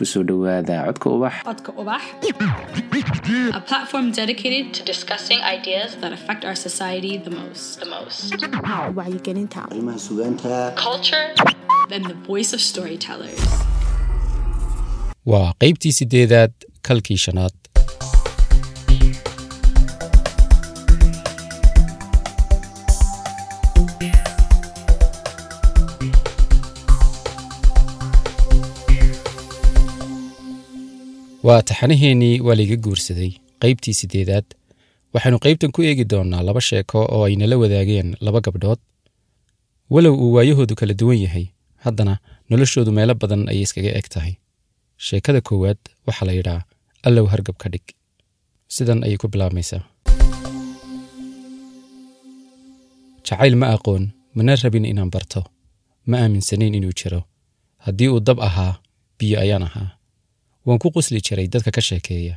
ku soo dhowaada codka ubax Codka Ubax, a platform dedicated to discussing ideas that affect our society the most. The most. wacyigelinta arrimaha sugaanta Culture and the voice of storytellers. waa qaybtii siddeedaad kalkii shanaad waa taxanaheennii waa layga guursaday. Qaybtii siddeedaad waxaynu qaybtan ku eegi doonnaa laba sheeko oo ay nala wadaageen laba gabdhood. Walow uu waayahoodu kala duwan yahay. Haddana noloshoodu meelo badan ayay iskaga eg tahay. Sheekada koowaad waxaa la yidhaa allow hargab ka dhig. Sidan ayay ku bilaabmaysaa. Jacayl ma aqoon mana rabin inaan barto. Ma aaminsanayn inuu jiro. Haddii uu dab ahaa biyo ayaan ahaa waan ku qusli jiray dadka ka sheekeeya.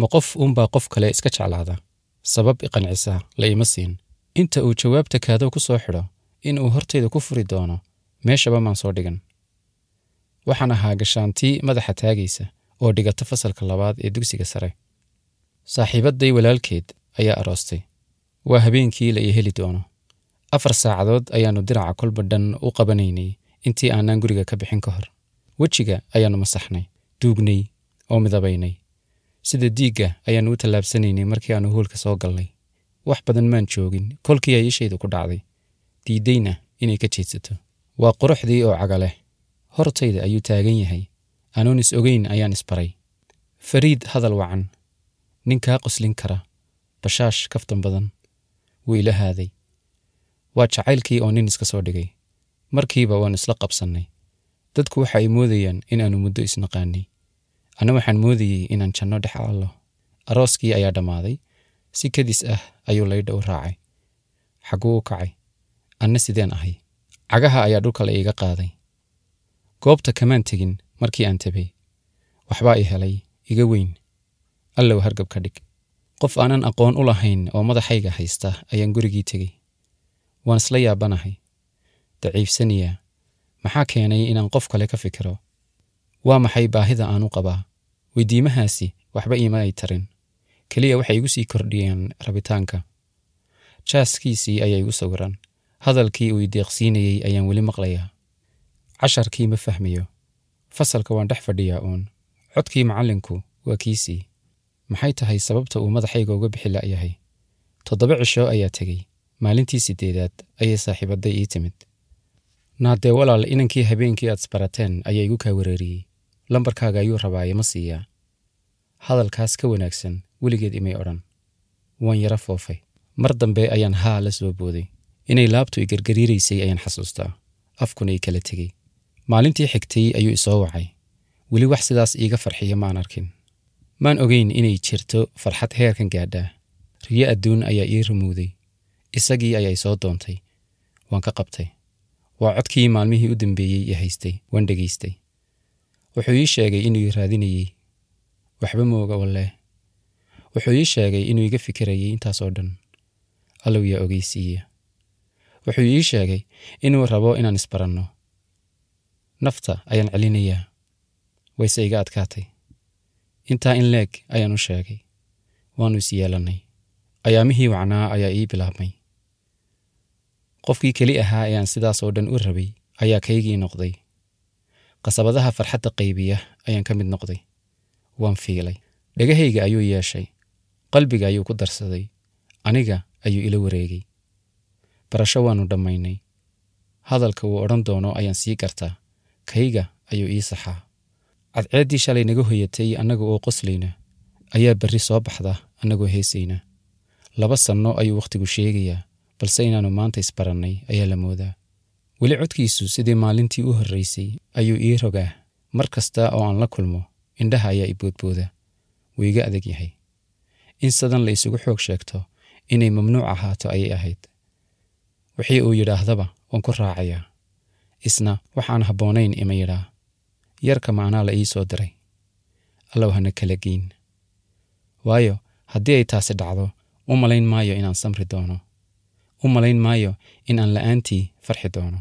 Ma qof uunbaa qof kale iska jeclaada. Sabab iqancisa la ima siin. Inta uu jawaabta kaado ku soo xidho in uu hortayda ku furi doono meeshaba maan soo dhigan. Waxaan ahaa gashaantii madaxa taagaysa oo dhigata fasalka labaad ee dugsiga sare. Saaxiibadday walaalkeed ayaa aroostay. Waa habeenkii la ii heli doono. Afar saacadood ayaannu diraca kolba dhan u qabanaynay intii aanaan guriga ka bixin ka hor. Wejiga ayaannu masaxnay duugnay oo midabaynay. Sida diigga ayaannu u tallaabsanaynay markii aannu hoolka soo galnay. Wax badan maan joogin kolkii ay ishaydu ku dhacday. Diiddayna inay ka jeedsato. Waa quruxdii oo cagaleh hortayda ayuu taagan yahay. Anoon is ogeyn ayaan isbaray fariid hadal wacan. Ninkaa qoslin kara. Bashaash kaftan badan. Wuu ila haaday. Waa jacaylkii oo nin iska soo dhigay. Markiiba waan isla qabsannay dadku waxa ay moodayaan inaannu muddo isnaqaanay anna waxaan moodayey inaan janno dhex allo arooskii ayaa dhammaaday. Si kadis ah ayuu laydha u raacay. Xagguu u kacay. Anna sideen ahay. Cagaha ayaa dhulka la iiga qaaday. Goobta kamaan tegin markii aan tabay. Waxbaa i helay iga weyn. Allow hargab ka dhig. Qof aanan aqoon u lahayn oo madaxayga haysta ayaan gurigii tegey. Waan isla yaabanahay. Daciifsaniyaa maxaa keenay inaan qof kale ka fikiro? Waa maxay baahida aan u qabaa? Weydiimahaasi waxba iima ay tarin. Keliya waxay igu sii kordhiyeen rabitaanka. Jaaskiisii ayaa igu sawiran hadalkii uu ideeqsiinayey ayaan weli maqlayaa. Casharkii ma fahmayo fasalka waan dhex fadhiyaa uun. Codkii macallinku waa kiisii. Maxay tahay sababta uu madaxayga uga bixi la'yahay? Toddoba cisho ayaa tegey. Maalintii siddeedaad ayay saaxiibadday ii timid naadee walaal inankii habeenkii aad isbarateen ayaa igu kaa wareeriyey. Lambarkaaga ayuu rabaaye ma siiyaa. Hadalkaas ka wanaagsan weligeed imay odhan. Waan yara foofay. Mar dambe ayaan haa la soo booday. Inay laabtu i gargariiraysay ayaan xasuustaa. Afkuna i kala tegey. Maalintii xigtay ayuu isoo wacay. Weli wax sidaas iiga farxiya maan arkin. Maan ogeyn inay jirto farxad heerkan gaadhaa riyo adduun ayaa ii rumowday. Isagii ayaa isoo doontay. Waan ka qabtay waa codkii maalmihii u dambeeyey i haystay waan dhegaystay wuxuu ii sheegay inuu i raadinayey waxba mooga wallee wuxuu ii sheegay inuu iga fikirayay intaasoo dhan. Allow yaa ogeysiiya. Wuxuu ii sheegay inuu rabo inaan isbaranno nafta ayaan celinayaa. Wayse iga adkaatay. Intaa in leeg ayaan u sheegay. Waannu is yeelannay ayaamihii wacnaa ayaa ii bilaabmay qofkii keli ahaa ee aan sidaasoo dhan u rabay ayaa kaygii noqday. Qasabadaha farxadda qaybiya ayaan ka mid noqday. Waan fiilay. Dhegahayga ayuu yeeshay. Qalbiga ayuu ku darsaday. Aniga ayuu ila wareegay. Barasho waannu dhammaynay. Hadalka uu odhan doono ayaan sii gartaa. Kayga ayuu ii saxaa. Cadceeddii shalay naga hoyatay annaga oo qoslayna ayaa berri soo baxda annagoo heesayna. Laba sanno ayuu wakhtigu sheegayaa balse inaannu maanta isbarannay ayaa la moodaa. Weli codkiisu sidii maalintii u horraysay ayuu ii rogaa. Mar kasta oo aan la kulmo indhaha ayaa i boodbooda. Wuu iga adag yahay. In sadan la isugu xoog sheegto inay mamnuuc ahaato ayay ahayd. Wixii uu yidhaahdaba waan ku raacayaa. Isna waxaan habboonayn ima yidhaa. Yarka macnaa la ii soo diray. Allow hana kala geyn. Waayo haddii ay taasi dhacdo u malayn maayo inaan samri doono u malayn maayo in aan la'aantii farxi doono.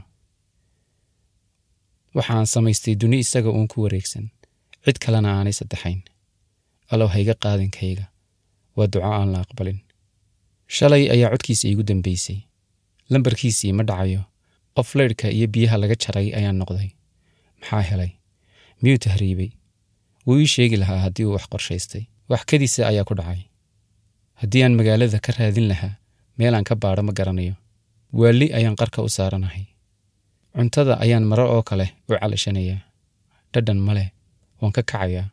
Waxaan samaystay duni isaga uun ku wareegsan. Cid kalena aanay saddexayn. Allow hayga qaadinkayga waa duco aan la aqbalin. Shalay ayaa codkiisa iigu dambaysay lambarkiisii ma dhacayo. Qof leydhka iyo biyaha laga jaray ayaan noqday. Maxaa helay? Miyuu tahriibay? Wuu ii sheegi lahaa haddii uu wax qorshaystay. Wax kadiisa ayaa ku dhacay. Haddii aan magaalada ka raadin lahaa meelaan ka baadho ma garanayo. Waali ayaan qarka u saaranahay. Cuntada ayaan mare oo kale u calashanayaa. Dhadhan ma leh waan ka kacayaa.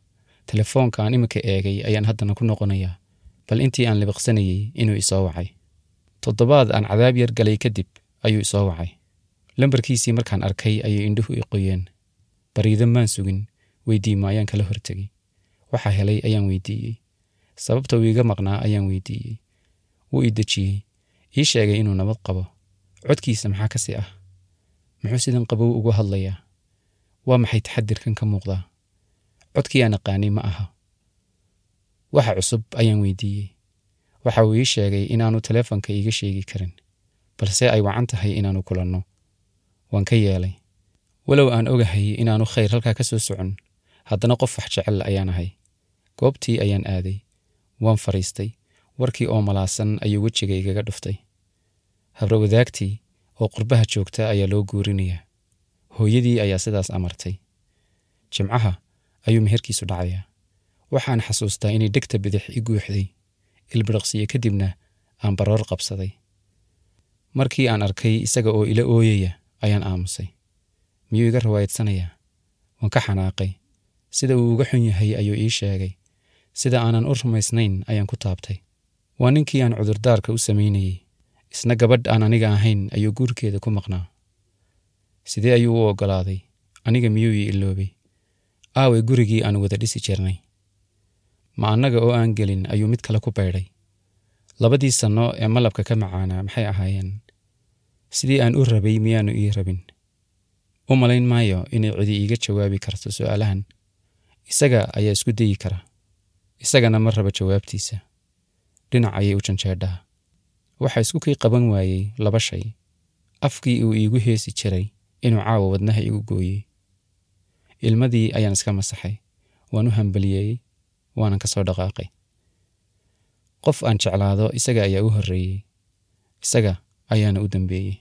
Telefoonka aan iminka eegay ayaan haddana ku noqonayaa. Bal intii aan libiqsanayey inuu isoo wacay. Toddobaad aan cadaab yar galay kadib ayuu isoo wacay. Lambarkiisii markaan arkay ayay indhuhu i qoyeen. Bariido maan sugin weydiimo ayaan kala hortegay waxaa helay ayaan weydiiyey sababta uu iga maqnaa ayaan weydiiyey wuu i dejiyey ii sheegay inuu nabad qabo. Codkiisa maxaa ka si ah? Muxuu sidan qabow ugu hadlayaa? Waa maxay taxadirkan ka muuqdaa codkii aan aqaanay ma aha. Waxa cusub ayaan weydiiyey. Waxa uu ii sheegay inaanu teleefonka iiga sheegi karin balse ay wacan tahay inaannu kulanno. Waan ka yeelay. Walow aan ogahay inaanu khayr halkaa ka soo socon haddana qof wax jecel ayaan ahay. Goobtii ayaan aaday. Waan fadhiistay warkii oo malaasan ayuu wejiga igaga dhuftay habrawadaagtii oo qurbaha joogta ayaa loo guurinayaa. Hooyadii ayaa sidaas amartay. Jimcaha ayuu meherkiisu dhacayaa. Waxaan xasuustaa inay dhegta bidix i guuxday. Ilbidhaqsiyo kadibna aan baroor qabsaday. Markii aan arkay isaga oo ila ooyaya ayaan aamusay. Miyuu iga rawaayadsanayaa waan ka xanaaqay. Sida uu uga xun yahay ayuu ii sheegay. Sida aanan u rumaysnayn ayaan ku taabtay waa ninkii aan cudurdaarka u samaynayey isna gabadh aan aniga ahayn ayuu guurkeeda ku maqnaa. Sidee ayuu u oggolaaday aniga miyuu ii iloobay aaway gurigii aan wada dhisi jirnay. Ma annaga oo aan gelin ayuu mid kale ku baydhay labadii sanno ee malabka ka macaanaa maxay ahaayeen? Sidii aan u rabay miyaannu ii rabin? U malayn maayo inay cidi iiga jawaabi karto su'aalahan. Isaga ayaa isku dayi kara. Isagana ma raba jawaabtiisa dhinac ayay u janjeedhaa waxaa isku kii qaban waayey laba shay. Afkii uu iigu heesi jiray inuu caawa wadnaha igu gooyey. Ilmadii ayaan iska masaxay waan u hambaliyeeyey waanan ka soo dhaqaaqay. Qof aan jeclaado isaga ayaa u horreeyey isaga ayaana u dambeeyey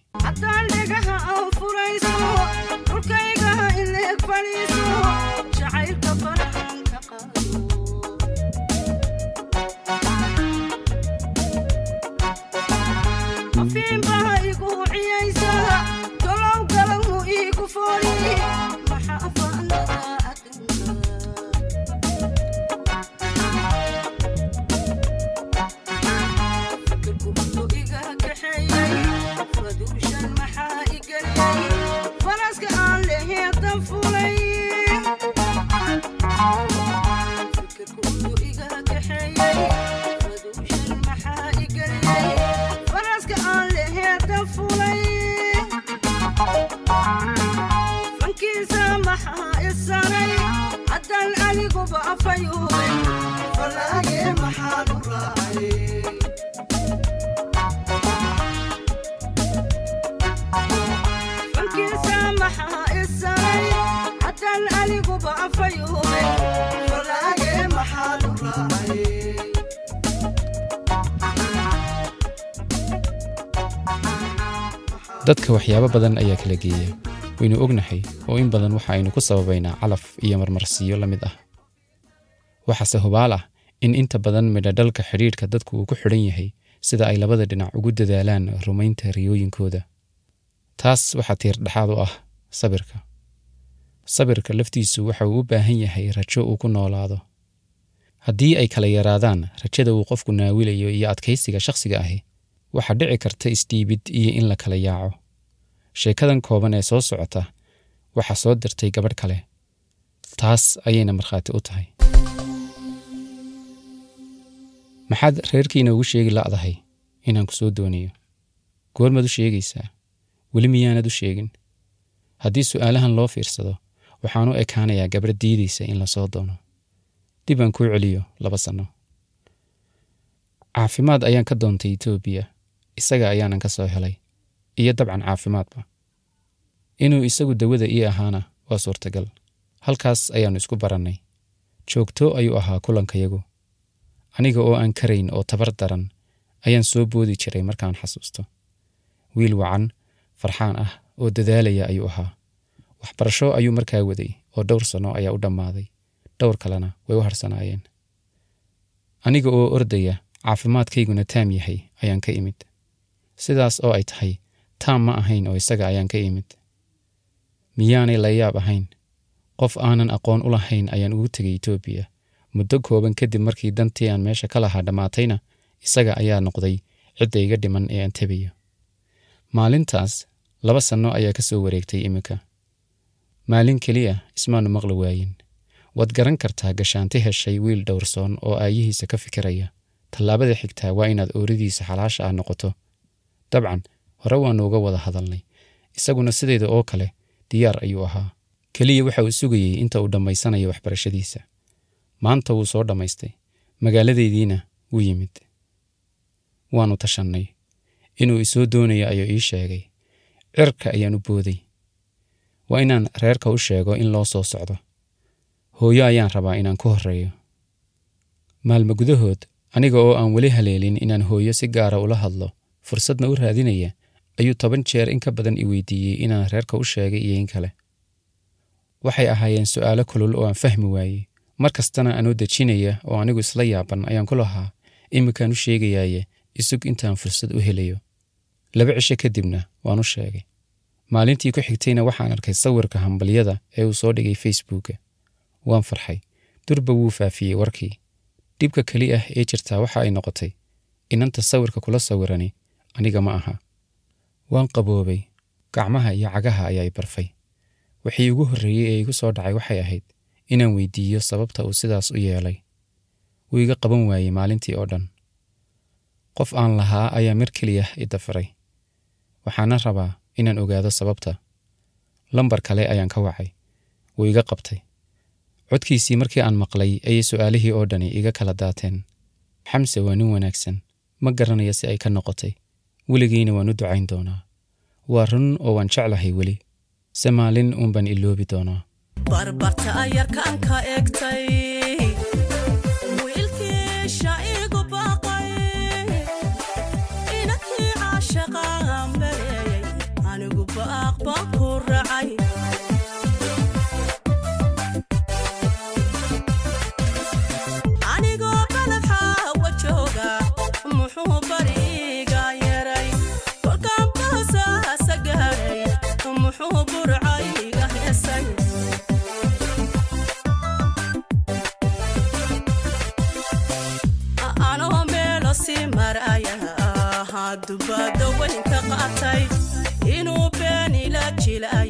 faduushan maxaa igeliyey faraska aan dadka waxyaabo badan ayaa kala geeya. Waynu ognahay oo in badan waxa aynu ku sababaynaa calaf iyo marmarsiyo la mid ah. Waxaase hubaal ah in inta badan midhadhalka xidhiidhka dadku uu ku xidhan yahay sida ay labada dhinac ugu dadaalaan rumaynta riyooyinkooda. Taas waxaa tiirdhexaad u ah sabirka. Sabirka laftiisu waxa uu u baahan yahay rajo uu ku noolaado. Haddii ay kala yaraadaan rajada uu qofku naawilayo iyo adkaysiga shakhsiga ahi waxaa dhici karta isdhiibid iyo in la kala yaaco. Sheekadan kooban ee soo socota waxaa soo dirtay gabadh kale. Taas ayayna markhaati u tahay. Maxaad reerkiina ugu sheegi la'dahay inaan ku soo doonayo goormaad u sheegaysaa. Weli miyaanad u sheegin. Haddii su'aalahan loo fiirsado waxaan u ekaanayaa gabadh diidaysa in la soo doono. Dib aan kuu celiyo laba sanno caafimaad ayaan ka doontay etoobiya isaga ayaanan ka soo helay iyo dabcan caafimaadba. Inuu isagu dawada ii ahaana waa suurtagal. Halkaas ayaannu isku barannay. Joogto ayuu ahaa kulankayagu aniga oo aan karayn oo tabar daran ayaan soo boodi jiray markaan xasuusto. Wiil wacan farxaan ah oo dadaalaya ayuu ahaa. Waxbarasho ayuu markaa waday oo dhowr sanno ayaa u dhammaaday. Dhowr kalena way u harsanaayeen aniga oo ordaya caafimaadkayguna taam yahay ayaan ka imid sidaas oo ay tahay taam ma ahayn oo isaga ayaan ka imid. Miyaanay layaab ahayn. Qof aanan aqoon u lahayn ayaan ugu tegay etoobiya muddo kooban kadib markii dantii aan meesha ka lahaa dhammaatayna isaga ayaa noqday cidda iga dhiman ee aan tebayo maalintaas laba sanno ayaa ka soo wareegtay iminka. Maalin keliya ismaanu maqli waayin. Waad garan kartaa gashaanti heshay wiil dhowrsoon oo aayihiisa ka fikiraya. Tallaabada xigtaa waa inaad ooridiisa xalaasha ah noqoto dabcan hore waannu uga wada hadalnay. Isaguna sideeda oo kale diyaar ayuu ahaa. Keliya waxa uu sugayey inta uu dhammaysanayo waxbarashadiisa. Maanta wuu soo dhammaystay. Magaaladaydiina wuu yimid. Waannu tashannay. Inuu isoo doonayo ayuu ii sheegay. Cirka ayaan u booday. Waa inaan reerka u sheego in loo soo socdo. Hooyo ayaan rabaa inaan ku horreeyo. Maalmo gudahood aniga oo aan weli haleelin inaan hooyo si gaara ula hadlo fursadna u raadinaya ayuu toban jeer in ka badan i weydiiyey inaan reerka u sheegay iyo in kale. Waxay ahaayeen su'aalo kulul oo aan fahmi waayey. Mar kastana anoo dejinaya oo anigu isla yaaban ayaan ku lahaa iminkaan u sheegayaaye isug intaan fursad u helayo. Laba cisho kadibna waan u sheegay. Maalintii ku xigtayna waxaan arkay sawirka hambalyada ee uu soo dhigay facebooka waan farxay. Durba wuu faafiyey warkii. Dhibka keli ah ee jirtaa waxa ay noqotay. Inanta sawirka kula sawirani aniga ma aha. Waan qaboobay. Gacmaha iyo cagaha ayaa barfay. Wixii ugu horreeyey ee igu soo dhacay waxay ahayd inaan weydiiyo sababta uu sidaas u yeelay. Wuu iga qaban waayey maalintii oo dhan. Qof aan lahaa ayaa mar keliya i dafaray. Waxaana rabaa inaan ogaado sababta. Lambar kale ayaan ka wacay. Wuu iga qabtay. Codkiisii markii aan maqlay ayay su'aalihii oo dhani iga kala daateen. Xamse waa nin wanaagsan. Ma garanaya si ay ka noqotay weligiina waan u ducayn doonaa. Waa run oo waan jeclahay weli. Se maalin uunbaan iloobi doonaa. Barbarta ayarkaan ka egtay wiilkiisha igu baaqay inankii caashaqaan bareeyay anigu baaq aad dubado weynka qaatay inuu been ila jilay